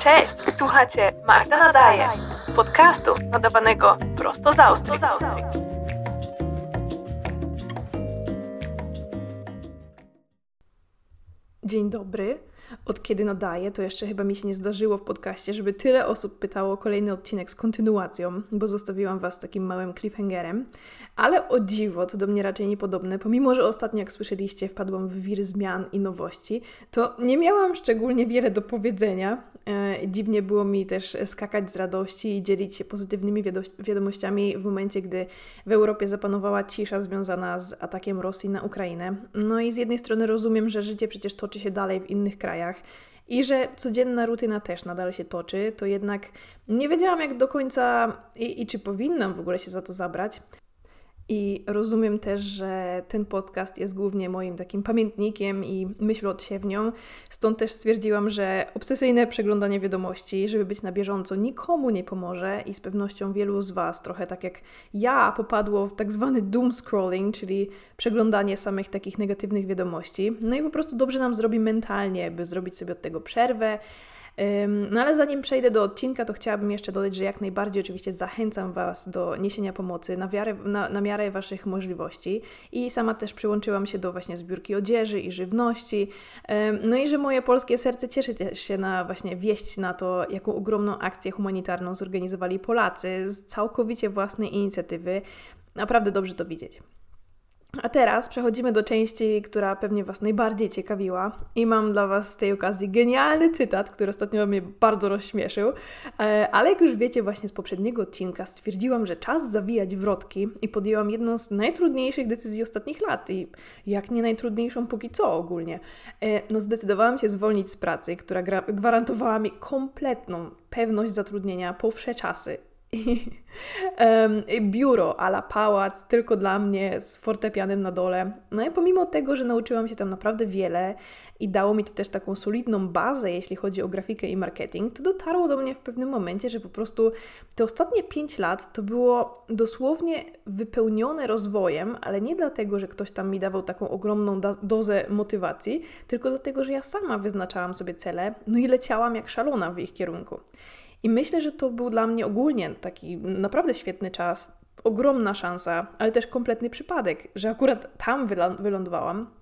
Cześć, słuchacie Magda Nadaje, podcastu nadawanego prosto z Austrii. Dzień dobry. Od kiedy nadaję, to jeszcze chyba mi się nie zdarzyło w podcaście, żeby tyle osób pytało o kolejny odcinek z kontynuacją, bo zostawiłam Was takim małym cliffhangerem. Ale o dziwo, to do mnie raczej niepodobne, pomimo że ostatnio, jak słyszeliście, wpadłam w wir zmian i nowości, to nie miałam szczególnie wiele do powiedzenia. E, dziwnie było mi też skakać z radości i dzielić się pozytywnymi wiadomościami w momencie, gdy w Europie zapanowała cisza związana z atakiem Rosji na Ukrainę. No i z jednej strony rozumiem, że życie przecież toczy się dalej w innych krajach i że codzienna rutyna też nadal się toczy, to jednak nie wiedziałam jak do końca i, i czy powinnam w ogóle się za to zabrać. I rozumiem też, że ten podcast jest głównie moim takim pamiętnikiem i myśloodsiewnią. Stąd też stwierdziłam, że obsesyjne przeglądanie wiadomości, żeby być na bieżąco, nikomu nie pomoże i z pewnością wielu z Was, trochę tak jak ja, popadło w tak zwany doom scrolling, czyli przeglądanie samych takich negatywnych wiadomości. No i po prostu dobrze nam zrobi mentalnie, by zrobić sobie od tego przerwę no ale zanim przejdę do odcinka, to chciałabym jeszcze dodać, że jak najbardziej oczywiście zachęcam Was do niesienia pomocy na, na, na miarę Waszych możliwości i sama też przyłączyłam się do właśnie zbiórki odzieży i żywności. No i że moje polskie serce cieszy się na właśnie wieść na to, jaką ogromną akcję humanitarną zorganizowali Polacy z całkowicie własnej inicjatywy. Naprawdę dobrze to widzieć. A teraz przechodzimy do części, która pewnie Was najbardziej ciekawiła. I mam dla Was z tej okazji genialny cytat, który ostatnio mnie bardzo rozśmieszył, e, ale jak już wiecie właśnie z poprzedniego odcinka stwierdziłam, że czas zawijać wrotki i podjęłam jedną z najtrudniejszych decyzji ostatnich lat. I jak nie najtrudniejszą póki co ogólnie. E, no zdecydowałam się zwolnić z pracy, która gwarantowała mi kompletną pewność zatrudnienia po wsze czasy i um, biuro ala pałac tylko dla mnie z fortepianem na dole. No i pomimo tego, że nauczyłam się tam naprawdę wiele i dało mi to też taką solidną bazę, jeśli chodzi o grafikę i marketing, to dotarło do mnie w pewnym momencie, że po prostu te ostatnie 5 lat to było dosłownie wypełnione rozwojem, ale nie dlatego, że ktoś tam mi dawał taką ogromną dozę motywacji, tylko dlatego, że ja sama wyznaczałam sobie cele, no i leciałam jak szalona w ich kierunku. I myślę, że to był dla mnie ogólnie taki naprawdę świetny czas, ogromna szansa, ale też kompletny przypadek, że akurat tam wylądowałam.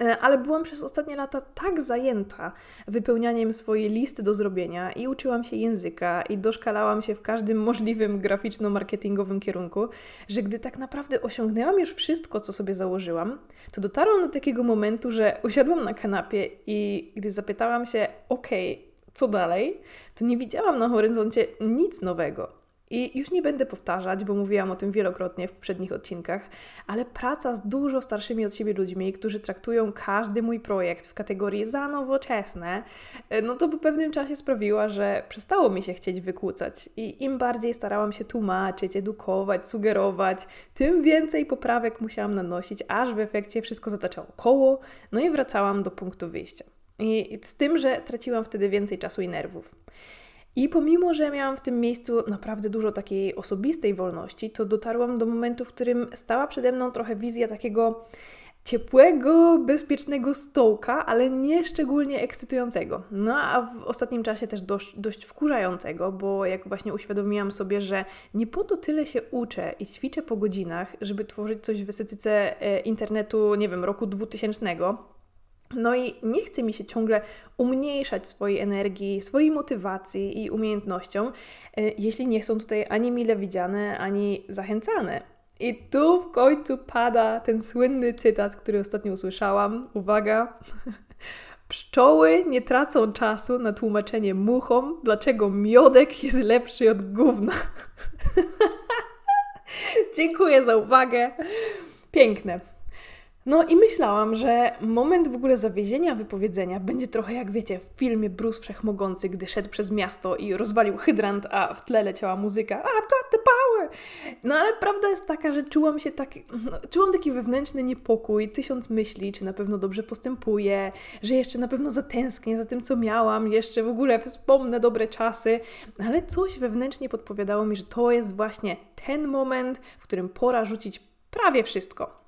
E, ale byłam przez ostatnie lata tak zajęta wypełnianiem swojej listy do zrobienia i uczyłam się języka i doszkalałam się w każdym możliwym graficzno-marketingowym kierunku, że gdy tak naprawdę osiągnęłam już wszystko, co sobie założyłam, to dotarłam do takiego momentu, że usiadłam na kanapie i gdy zapytałam się, okej, okay, co dalej, to nie widziałam na horyzoncie nic nowego. I już nie będę powtarzać, bo mówiłam o tym wielokrotnie w poprzednich odcinkach, ale praca z dużo starszymi od siebie ludźmi, którzy traktują każdy mój projekt w kategorii za nowoczesne, e, no to po pewnym czasie sprawiła, że przestało mi się chcieć wykłócać. I im bardziej starałam się tłumaczyć, edukować, sugerować, tym więcej poprawek musiałam nanosić, aż w efekcie wszystko zataczało koło, no i wracałam do punktu wyjścia. I z tym, że traciłam wtedy więcej czasu i nerwów. I pomimo, że miałam w tym miejscu naprawdę dużo takiej osobistej wolności, to dotarłam do momentu, w którym stała przede mną trochę wizja takiego ciepłego, bezpiecznego stołka, ale nie szczególnie ekscytującego. No a w ostatnim czasie też dość, dość wkurzającego, bo jak właśnie uświadomiłam sobie, że nie po to tyle się uczę i ćwiczę po godzinach, żeby tworzyć coś w estetyce e, internetu, nie wiem, roku 2000, no i nie chce mi się ciągle umniejszać swojej energii, swojej motywacji i umiejętnościom, e, jeśli nie są tutaj ani mile widziane, ani zachęcane. I tu w końcu pada ten słynny cytat, który ostatnio usłyszałam. Uwaga! Pszczoły nie tracą czasu na tłumaczenie muchom, dlaczego miodek jest lepszy od gówna. Dziękuję za uwagę. Piękne. No i myślałam, że moment w ogóle zawiezienia wypowiedzenia będzie trochę jak wiecie w filmie Bruce Wszechmogący, gdy szedł przez miasto i rozwalił hydrant, a w tle leciała muzyka I've got the power! No ale prawda jest taka, że czułam się tak, no, czułam taki wewnętrzny niepokój, tysiąc myśli, czy na pewno dobrze postępuję, że jeszcze na pewno zatęsknię za tym, co miałam, jeszcze w ogóle wspomnę dobre czasy, ale coś wewnętrznie podpowiadało mi, że to jest właśnie ten moment, w którym pora rzucić prawie wszystko.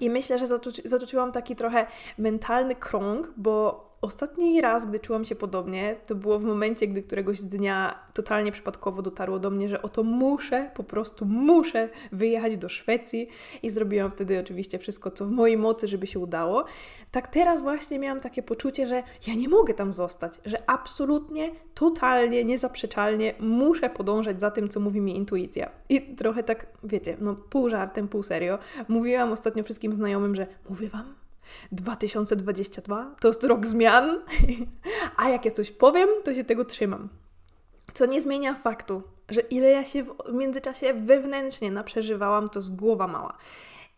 I myślę, że zatoczyłam taki trochę mentalny krąg, bo ostatni raz, gdy czułam się podobnie, to było w momencie, gdy któregoś dnia totalnie przypadkowo dotarło do mnie, że oto muszę, po prostu muszę wyjechać do Szwecji i zrobiłam wtedy oczywiście wszystko, co w mojej mocy, żeby się udało. Tak teraz właśnie miałam takie poczucie, że ja nie mogę tam zostać, że absolutnie, totalnie, niezaprzeczalnie muszę podążać za tym, co mówi mi intuicja. I trochę tak, wiecie, no pół żartem, pół serio, mówiłam ostatnio wszystkim znajomym, że mówię Wam, 2022 to jest rok zmian, a jak ja coś powiem, to się tego trzymam. Co nie zmienia faktu, że ile ja się w międzyczasie wewnętrznie naprzeżywałam, to z głowa mała.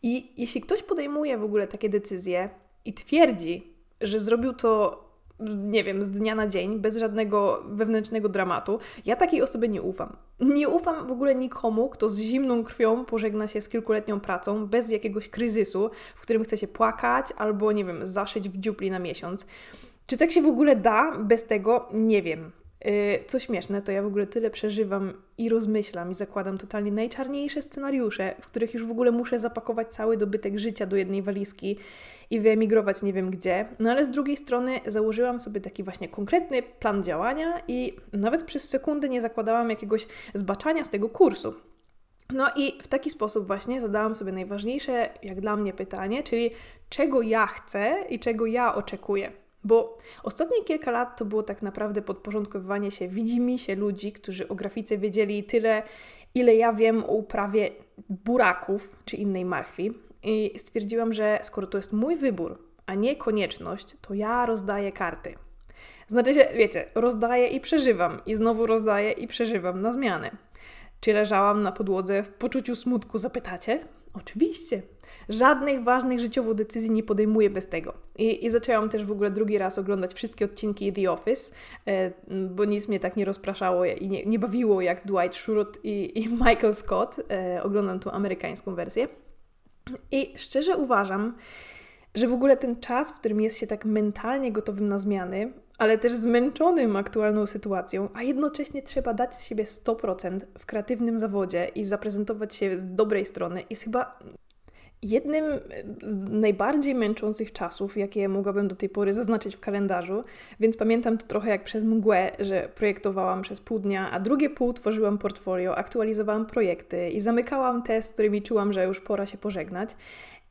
I jeśli ktoś podejmuje w ogóle takie decyzje i twierdzi, że zrobił to nie wiem, z dnia na dzień, bez żadnego wewnętrznego dramatu. Ja takiej osobie nie ufam. Nie ufam w ogóle nikomu, kto z zimną krwią pożegna się z kilkuletnią pracą, bez jakiegoś kryzysu, w którym chce się płakać albo, nie wiem, zaszyć w dziupli na miesiąc. Czy tak się w ogóle da? Bez tego nie wiem. Y, co śmieszne, to ja w ogóle tyle przeżywam i rozmyślam i zakładam totalnie najczarniejsze scenariusze, w których już w ogóle muszę zapakować cały dobytek życia do jednej walizki i wyemigrować nie wiem gdzie. No ale z drugiej strony założyłam sobie taki właśnie konkretny plan działania i nawet przez sekundę nie zakładałam jakiegoś zbaczania z tego kursu. No i w taki sposób właśnie zadałam sobie najważniejsze, jak dla mnie, pytanie, czyli czego ja chcę i czego ja oczekuję. Bo ostatnie kilka lat to było tak naprawdę podporządkowywanie się widzimy się ludzi, którzy o grafice wiedzieli tyle, ile ja wiem o uprawie buraków czy innej marchwi. I stwierdziłam, że skoro to jest mój wybór, a nie konieczność, to ja rozdaję karty. Znaczy się, wiecie, rozdaję i przeżywam, i znowu rozdaję i przeżywam na zmianę. Czy leżałam na podłodze w poczuciu smutku, zapytacie? Oczywiście. Żadnych ważnych życiowo decyzji nie podejmuję bez tego. I, I, zaczęłam też w ogóle drugi raz oglądać wszystkie odcinki The Office, e, bo nic mnie tak nie rozpraszało i nie, nie bawiło jak Dwight Schrute i, i Michael Scott. E, oglądam tą amerykańską wersję. I szczerze uważam, że w ogóle ten czas, w którym jest się tak mentalnie gotowym na zmiany, ale też zmęczonym aktualną sytuacją, a jednocześnie trzeba dać z siebie 100% w kreatywnym zawodzie i zaprezentować się z dobrej strony, jest chyba Jednym z najbardziej męczących czasów, jakie mogłabym do tej pory zaznaczyć w kalendarzu, więc pamiętam to trochę jak przez mgłę, że projektowałam przez pół dnia, a drugie pół tworzyłam portfolio, aktualizowałam projekty i zamykałam te, z którymi czułam, że już pora się pożegnać.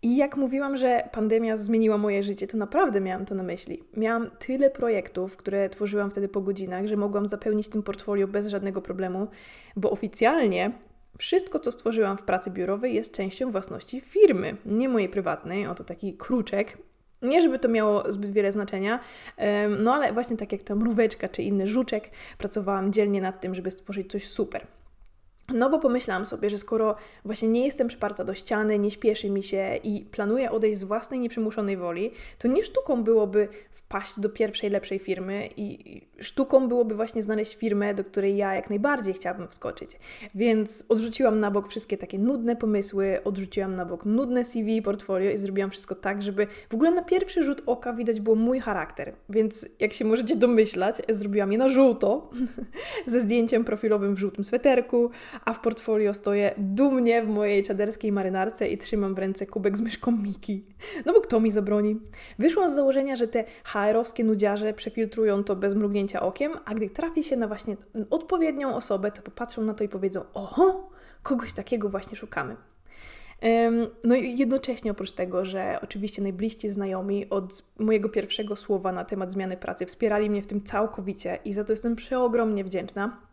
I jak mówiłam, że pandemia zmieniła moje życie, to naprawdę miałam to na myśli. Miałam tyle projektów, które tworzyłam wtedy po godzinach, że mogłam zapełnić tym portfolio bez żadnego problemu, bo oficjalnie wszystko, co stworzyłam w pracy biurowej, jest częścią własności firmy, nie mojej prywatnej. Oto taki kruczek. Nie, żeby to miało zbyt wiele znaczenia, no ale właśnie tak jak ta mróweczka czy inny żuczek, pracowałam dzielnie nad tym, żeby stworzyć coś super. No bo pomyślałam sobie, że skoro właśnie nie jestem przyparta do ściany, nie śpieszy mi się i planuję odejść z własnej nieprzymuszonej woli, to nie sztuką byłoby wpaść do pierwszej lepszej firmy i sztuką byłoby właśnie znaleźć firmę, do której ja jak najbardziej chciałabym wskoczyć. Więc odrzuciłam na bok wszystkie takie nudne pomysły, odrzuciłam na bok nudne CV, portfolio i zrobiłam wszystko tak, żeby w ogóle na pierwszy rzut oka widać było mój charakter. Więc jak się możecie domyślać, zrobiłam je na żółto, ze zdjęciem profilowym w żółtym sweterku, a w portfolio stoję dumnie w mojej czaderskiej marynarce i trzymam w ręce kubek z myszką Miki. No bo kto mi zabroni? Wyszłam z założenia, że te HR-owskie nudziarze przefiltrują to bez mrugnięcia okiem, a gdy trafi się na właśnie odpowiednią osobę, to popatrzą na to i powiedzą: Oho, kogoś takiego właśnie szukamy. No i jednocześnie oprócz tego, że oczywiście najbliżsi znajomi od mojego pierwszego słowa na temat zmiany pracy wspierali mnie w tym całkowicie i za to jestem przeogromnie wdzięczna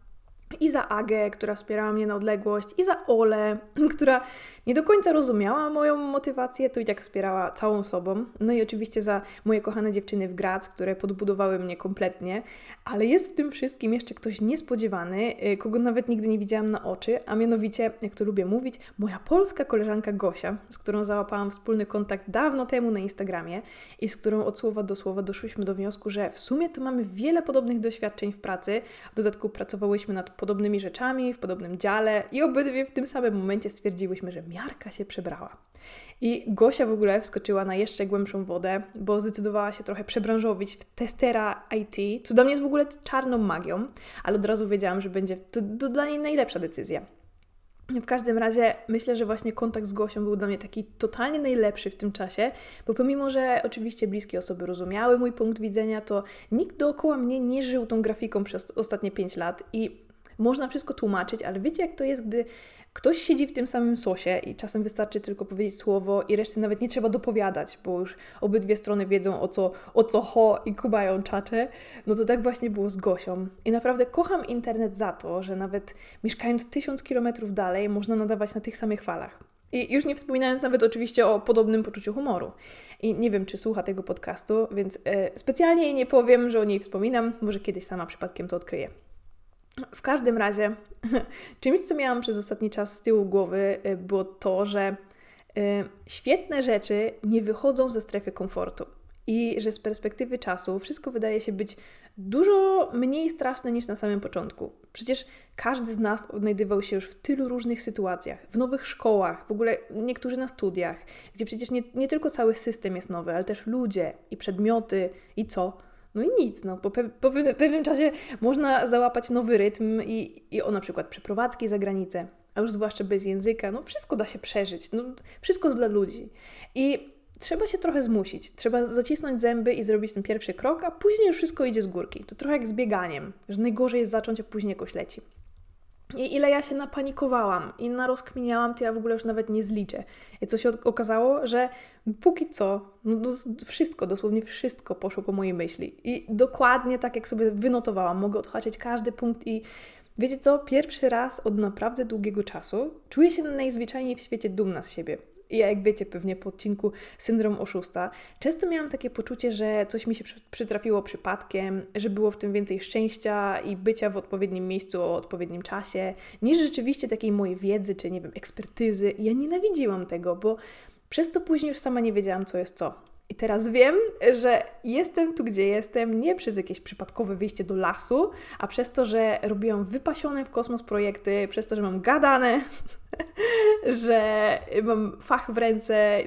i za Agę, która wspierała mnie na odległość, i za Ole, która nie do końca rozumiała moją motywację, to i tak wspierała całą sobą. No i oczywiście za moje kochane dziewczyny w Graz, które podbudowały mnie kompletnie. Ale jest w tym wszystkim jeszcze ktoś niespodziewany, y, kogo nawet nigdy nie widziałam na oczy, a mianowicie, jak to lubię mówić, moja polska koleżanka Gosia, z którą załapałam wspólny kontakt dawno temu na Instagramie i z którą od słowa do słowa doszłyśmy do wniosku, że w sumie to mamy wiele podobnych doświadczeń w pracy. W dodatku pracowałyśmy nad podobnymi rzeczami, w podobnym dziale i obydwie w tym samym momencie stwierdziłyśmy, że miarka się przebrała. I Gosia w ogóle wskoczyła na jeszcze głębszą wodę, bo zdecydowała się trochę przebranżowić w testera IT, co dla mnie jest w ogóle czarną magią, ale od razu wiedziałam, że będzie to, to dla niej najlepsza decyzja. W każdym razie myślę, że właśnie kontakt z Gosią był dla mnie taki totalnie najlepszy w tym czasie, bo pomimo, że oczywiście bliskie osoby rozumiały mój punkt widzenia, to nikt dookoła mnie nie żył tą grafiką przez ostatnie 5 lat i można wszystko tłumaczyć, ale wiecie jak to jest, gdy ktoś siedzi w tym samym sosie i czasem wystarczy tylko powiedzieć słowo i reszty nawet nie trzeba dopowiadać, bo już obydwie strony wiedzą o co, o co ho i kubają czacze. No to tak właśnie było z Gosią. I naprawdę kocham internet za to, że nawet mieszkając tysiąc kilometrów dalej można nadawać na tych samych falach. I już nie wspominając nawet oczywiście o podobnym poczuciu humoru. I nie wiem, czy słucha tego podcastu, więc e, specjalnie jej nie powiem, że o niej wspominam. Może kiedyś sama przypadkiem to odkryję. W każdym razie, czymś, co miałam przez ostatni czas z tyłu głowy, y, było to, że y, świetne rzeczy nie wychodzą ze strefy komfortu. I że z perspektywy czasu wszystko wydaje się być dużo mniej straszne niż na samym początku. Przecież każdy z nas odnajdywał się już w tylu różnych sytuacjach, w nowych szkołach, w ogóle niektórzy na studiach, gdzie przecież nie, nie tylko cały system jest nowy, ale też ludzie i przedmioty i co no i nic, no, po, pe po pewnym czasie można załapać nowy rytm i, i o na przykład przeprowadzki za granicę, a już zwłaszcza bez języka, no wszystko da się przeżyć, no wszystko jest dla ludzi. I trzeba się trochę zmusić, trzeba zacisnąć zęby i zrobić ten pierwszy krok, a później już wszystko idzie z górki. To trochę jak z bieganiem, że najgorzej jest zacząć, a później jakoś leci. I ile ja się napanikowałam i narozkminiałam, to ja w ogóle już nawet nie zliczę. I co się okazało, że póki co no wszystko, dosłownie wszystko poszło po mojej myśli. I dokładnie tak, jak sobie wynotowałam, mogę odhaczyć każdy punkt i wiecie co? Pierwszy raz od naprawdę długiego czasu czuję się najzwyczajniej w świecie dumna z siebie. I jak wiecie pewnie po odcinku Syndrom Oszusta, często miałam takie poczucie, że coś mi się przytrafiło przypadkiem, że było w tym więcej szczęścia i bycia w odpowiednim miejscu o odpowiednim czasie, niż rzeczywiście takiej mojej wiedzy czy, nie wiem, ekspertyzy. Ja nienawidziłam tego, bo przez to później już sama nie wiedziałam, co jest co. I teraz wiem, że jestem tu, gdzie jestem, nie przez jakieś przypadkowe wyjście do lasu, a przez to, że robiłam wypasione w kosmos projekty, przez to, że mam gadane, że mam fach w ręce,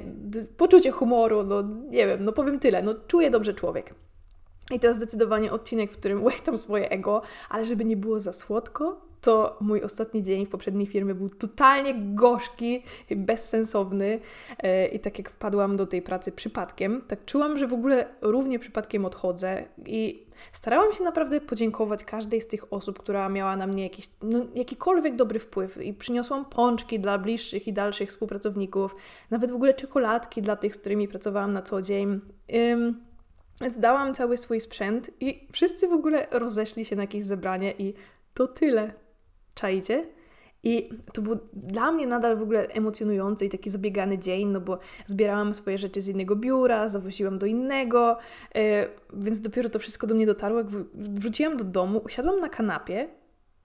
poczucie humoru, no nie wiem, no powiem tyle, no czuję dobrze człowiek. I to jest zdecydowanie odcinek, w którym łechtam swoje ego, ale żeby nie było za słodko, to mój ostatni dzień w poprzedniej firmie był totalnie gorzki, bezsensowny e, i tak jak wpadłam do tej pracy przypadkiem, tak czułam, że w ogóle równie przypadkiem odchodzę i starałam się naprawdę podziękować każdej z tych osób, która miała na mnie jakiś, no, jakikolwiek dobry wpływ i przyniosłam pączki dla bliższych i dalszych współpracowników, nawet w ogóle czekoladki dla tych, z którymi pracowałam na co dzień. Ym, zdałam cały swój sprzęt i wszyscy w ogóle rozeszli się na jakieś zebranie i to tyle. Czajcie? I to był dla mnie nadal w ogóle emocjonujący i taki zabiegany dzień, no bo zbierałam swoje rzeczy z innego biura, zawoziłam do innego, yy, więc dopiero to wszystko do mnie dotarło. Jak wróciłam do domu, usiadłam na kanapie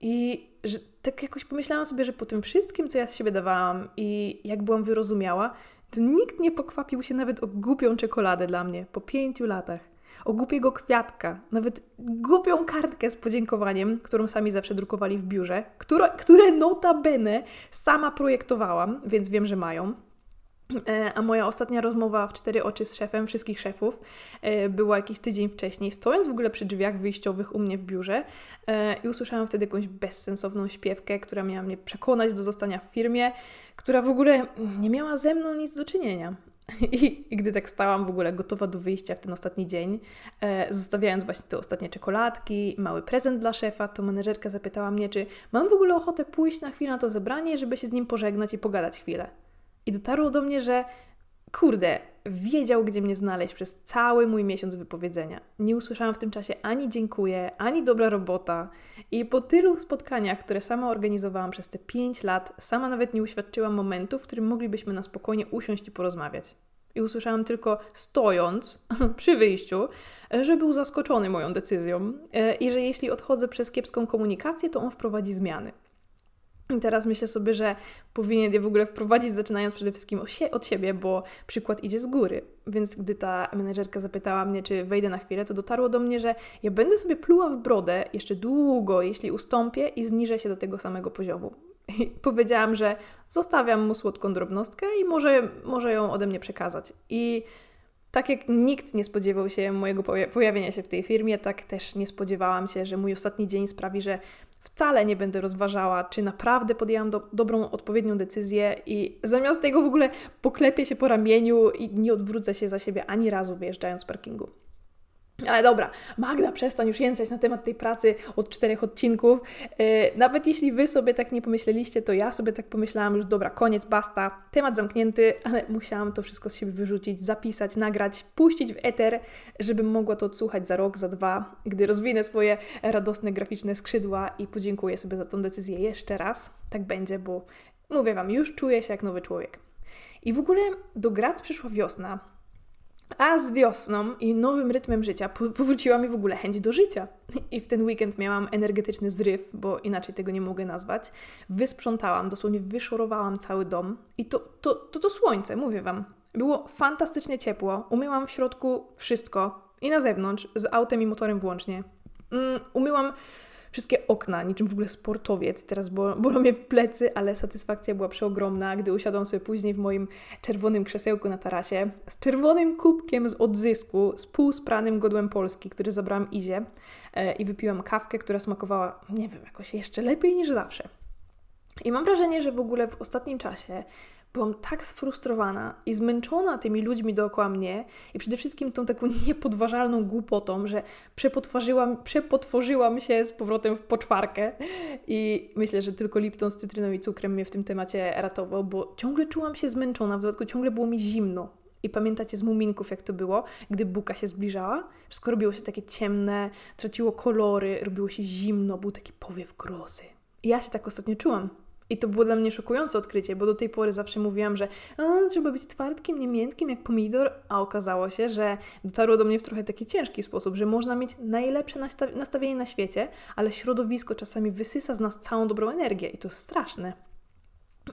i że tak jakoś pomyślałam sobie, że po tym wszystkim, co ja z siebie dawałam i jak byłam wyrozumiała, nikt nie pokwapił się nawet o głupią czekoladę dla mnie po pięciu latach o głupiego kwiatka, nawet głupią kartkę z podziękowaniem, którą sami zawsze drukowali w biurze, które, które notabene sama projektowałam, więc wiem, że mają. E, a moja ostatnia rozmowa w cztery oczy z szefem wszystkich szefów e, była jakiś tydzień wcześniej, stojąc w ogóle przy drzwiach wyjściowych u mnie w biurze e, i usłyszałam wtedy jakąś bezsensowną śpiewkę, która miała mnie przekonać do zostania w firmie, która w ogóle nie miała ze mną nic do czynienia. I, I, gdy tak stałam w ogóle gotowa do wyjścia w ten ostatni dzień, e, zostawiając właśnie te ostatnie czekoladki, mały prezent dla szefa, to menedżerka zapytała mnie, czy mam w ogóle ochotę pójść na chwilę na to zebranie, żeby się z nim pożegnać i pogadać chwilę. I dotarło do mnie, że kurde, wiedział, gdzie mnie znaleźć przez cały mój miesiąc wypowiedzenia. Nie usłyszałam w tym czasie ani dziękuję, ani dobra robota. I po tylu spotkaniach, które sama organizowałam przez te 5 lat, sama nawet nie uświadczyłam momentu, w którym moglibyśmy na spokojnie usiąść i porozmawiać. I usłyszałam tylko stojąc przy wyjściu, że był zaskoczony moją decyzją e, i że jeśli odchodzę przez kiepską komunikację, to on wprowadzi zmiany. I teraz myślę sobie, że powinien je w ogóle wprowadzić, zaczynając przede wszystkim od siebie, bo przykład idzie z góry. Więc gdy ta menedżerka zapytała mnie, czy wejdę na chwilę, to dotarło do mnie, że ja będę sobie pluła w brodę jeszcze długo, jeśli ustąpię i zniżę się do tego samego poziomu. I powiedziałam, że zostawiam mu słodką drobnostkę i może, może ją ode mnie przekazać. I tak jak nikt nie spodziewał się mojego pojawienia się w tej firmie, tak też nie spodziewałam się, że mój ostatni dzień sprawi, że wcale nie będę rozważała, czy naprawdę podjęłam do, dobrą, odpowiednią decyzję i zamiast tego w ogóle poklepię się po ramieniu i nie odwrócę się za siebie ani razu wyjeżdżając z parkingu. Ale dobra, Magda, przestań już jęczeć na temat tej pracy od czterech odcinków. Yy, nawet jeśli Wy sobie tak nie pomyśleliście, to ja sobie tak pomyślałam, już dobra, koniec, basta, temat zamknięty, ale musiałam to wszystko z siebie wyrzucić, zapisać, nagrać, puścić w eter, żebym mogła to odsłuchać za rok, za dwa, gdy rozwinę swoje radosne, graficzne skrzydła i podziękuję sobie za tą decyzję jeszcze raz. Tak będzie, bo mówię Wam, już czuję się jak nowy człowiek. I w ogóle do Grac przyszła wiosna, a z wiosną i nowym rytmem życia powróciła mi w ogóle chęć do życia. I w ten weekend miałam energetyczny zryw, bo inaczej tego nie mogę nazwać. Wysprzątałam, dosłownie wyszorowałam cały dom. I to to, to, to słońce, mówię Wam. Było fantastycznie ciepło. Umyłam w środku wszystko. I na zewnątrz, z autem i motorem włącznie. Um, umyłam wszystkie okna, niczym w ogóle sportowiec. Teraz bolą mnie plecy, ale satysfakcja była przeogromna, gdy usiadłam sobie później w moim czerwonym krzesełku na tarasie z czerwonym kubkiem z odzysku, z półspranym godłem Polski, który zabrałam Izie e, i wypiłam kawkę, która smakowała, nie wiem, jakoś jeszcze lepiej niż zawsze. I mam wrażenie, że w ogóle w ostatnim czasie byłam tak sfrustrowana i zmęczona tymi ludźmi dookoła mnie i przede wszystkim tą taką niepodważalną głupotą, że przepotworzyłam, przepotworzyłam się z powrotem w poczwarkę i myślę, że tylko Lipton z cytryną i cukrem mnie w tym temacie ratował, bo ciągle czułam się zmęczona, w dodatku ciągle było mi zimno. I pamiętacie z muminków, jak to było, gdy buka się zbliżała? Wszystko robiło się takie ciemne, traciło kolory, robiło się zimno, był taki powiew grozy. I ja się tak ostatnio czułam. I to było dla mnie szokujące odkrycie, bo do tej pory zawsze mówiłam, że trzeba być twardkim, nie miętkim jak pomidor, a okazało się, że dotarło do mnie w trochę taki ciężki sposób, że można mieć najlepsze nastawienie na świecie, ale środowisko czasami wysysa z nas całą dobrą energię i to jest straszne.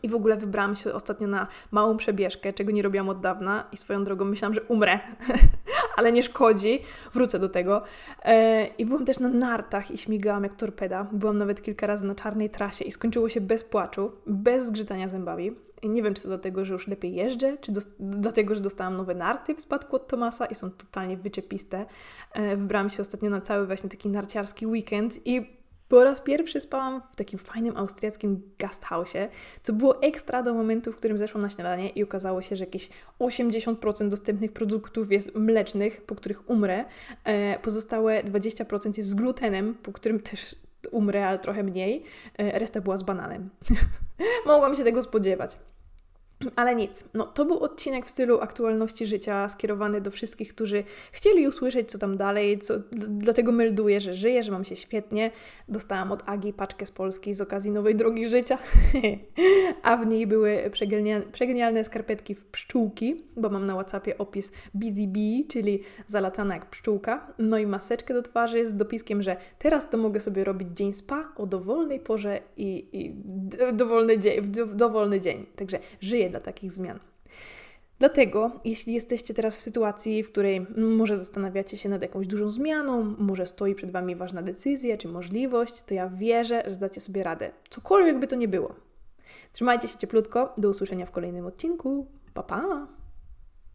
I w ogóle wybrałam się ostatnio na małą przebieżkę, czego nie robiłam od dawna i swoją drogą myślałam, że umrę, ale nie szkodzi, wrócę do tego. E, I byłam też na nartach i śmigałam jak torpeda. Byłam nawet kilka razy na czarnej trasie i skończyło się bez płaczu, bez zgrzytania zębami. I nie wiem, czy to dlatego, że już lepiej jeżdżę, czy dlatego, że dostałam nowe narty w spadku od Tomasa i są totalnie wyczepiste. E, wybrałam się ostatnio na cały właśnie taki narciarski weekend i po raz pierwszy spałam w takim fajnym austriackim gasthausie, co było ekstra do momentu, w którym zeszłam na śniadanie i okazało się, że jakieś 80% dostępnych produktów jest mlecznych, po których umrę. E, pozostałe 20% jest z glutenem, po którym też umrę, ale trochę mniej. E, reszta była z bananem. Mogłam się tego spodziewać. Ale nic, no to był odcinek w stylu aktualności życia, skierowany do wszystkich, którzy chcieli usłyszeć, co tam dalej, co, dlatego melduję, że żyję, że mam się świetnie. Dostałam od Agi paczkę z Polski z okazji nowej drogi życia, a w niej były przegenialne skarpetki w pszczółki, bo mam na Whatsappie opis Busy Bee, czyli zalatana jak pszczółka, no i maseczkę do twarzy z dopiskiem, że teraz to mogę sobie robić dzień spa o dowolnej porze i, i dowolny dzień, w dowolny dzień. Także żyję dla takich zmian. Dlatego, jeśli jesteście teraz w sytuacji, w której może zastanawiacie się nad jakąś dużą zmianą, może stoi przed Wami ważna decyzja czy możliwość, to ja wierzę, że dacie sobie radę. Cokolwiek by to nie było. Trzymajcie się cieplutko. Do usłyszenia w kolejnym odcinku. Pa, pa!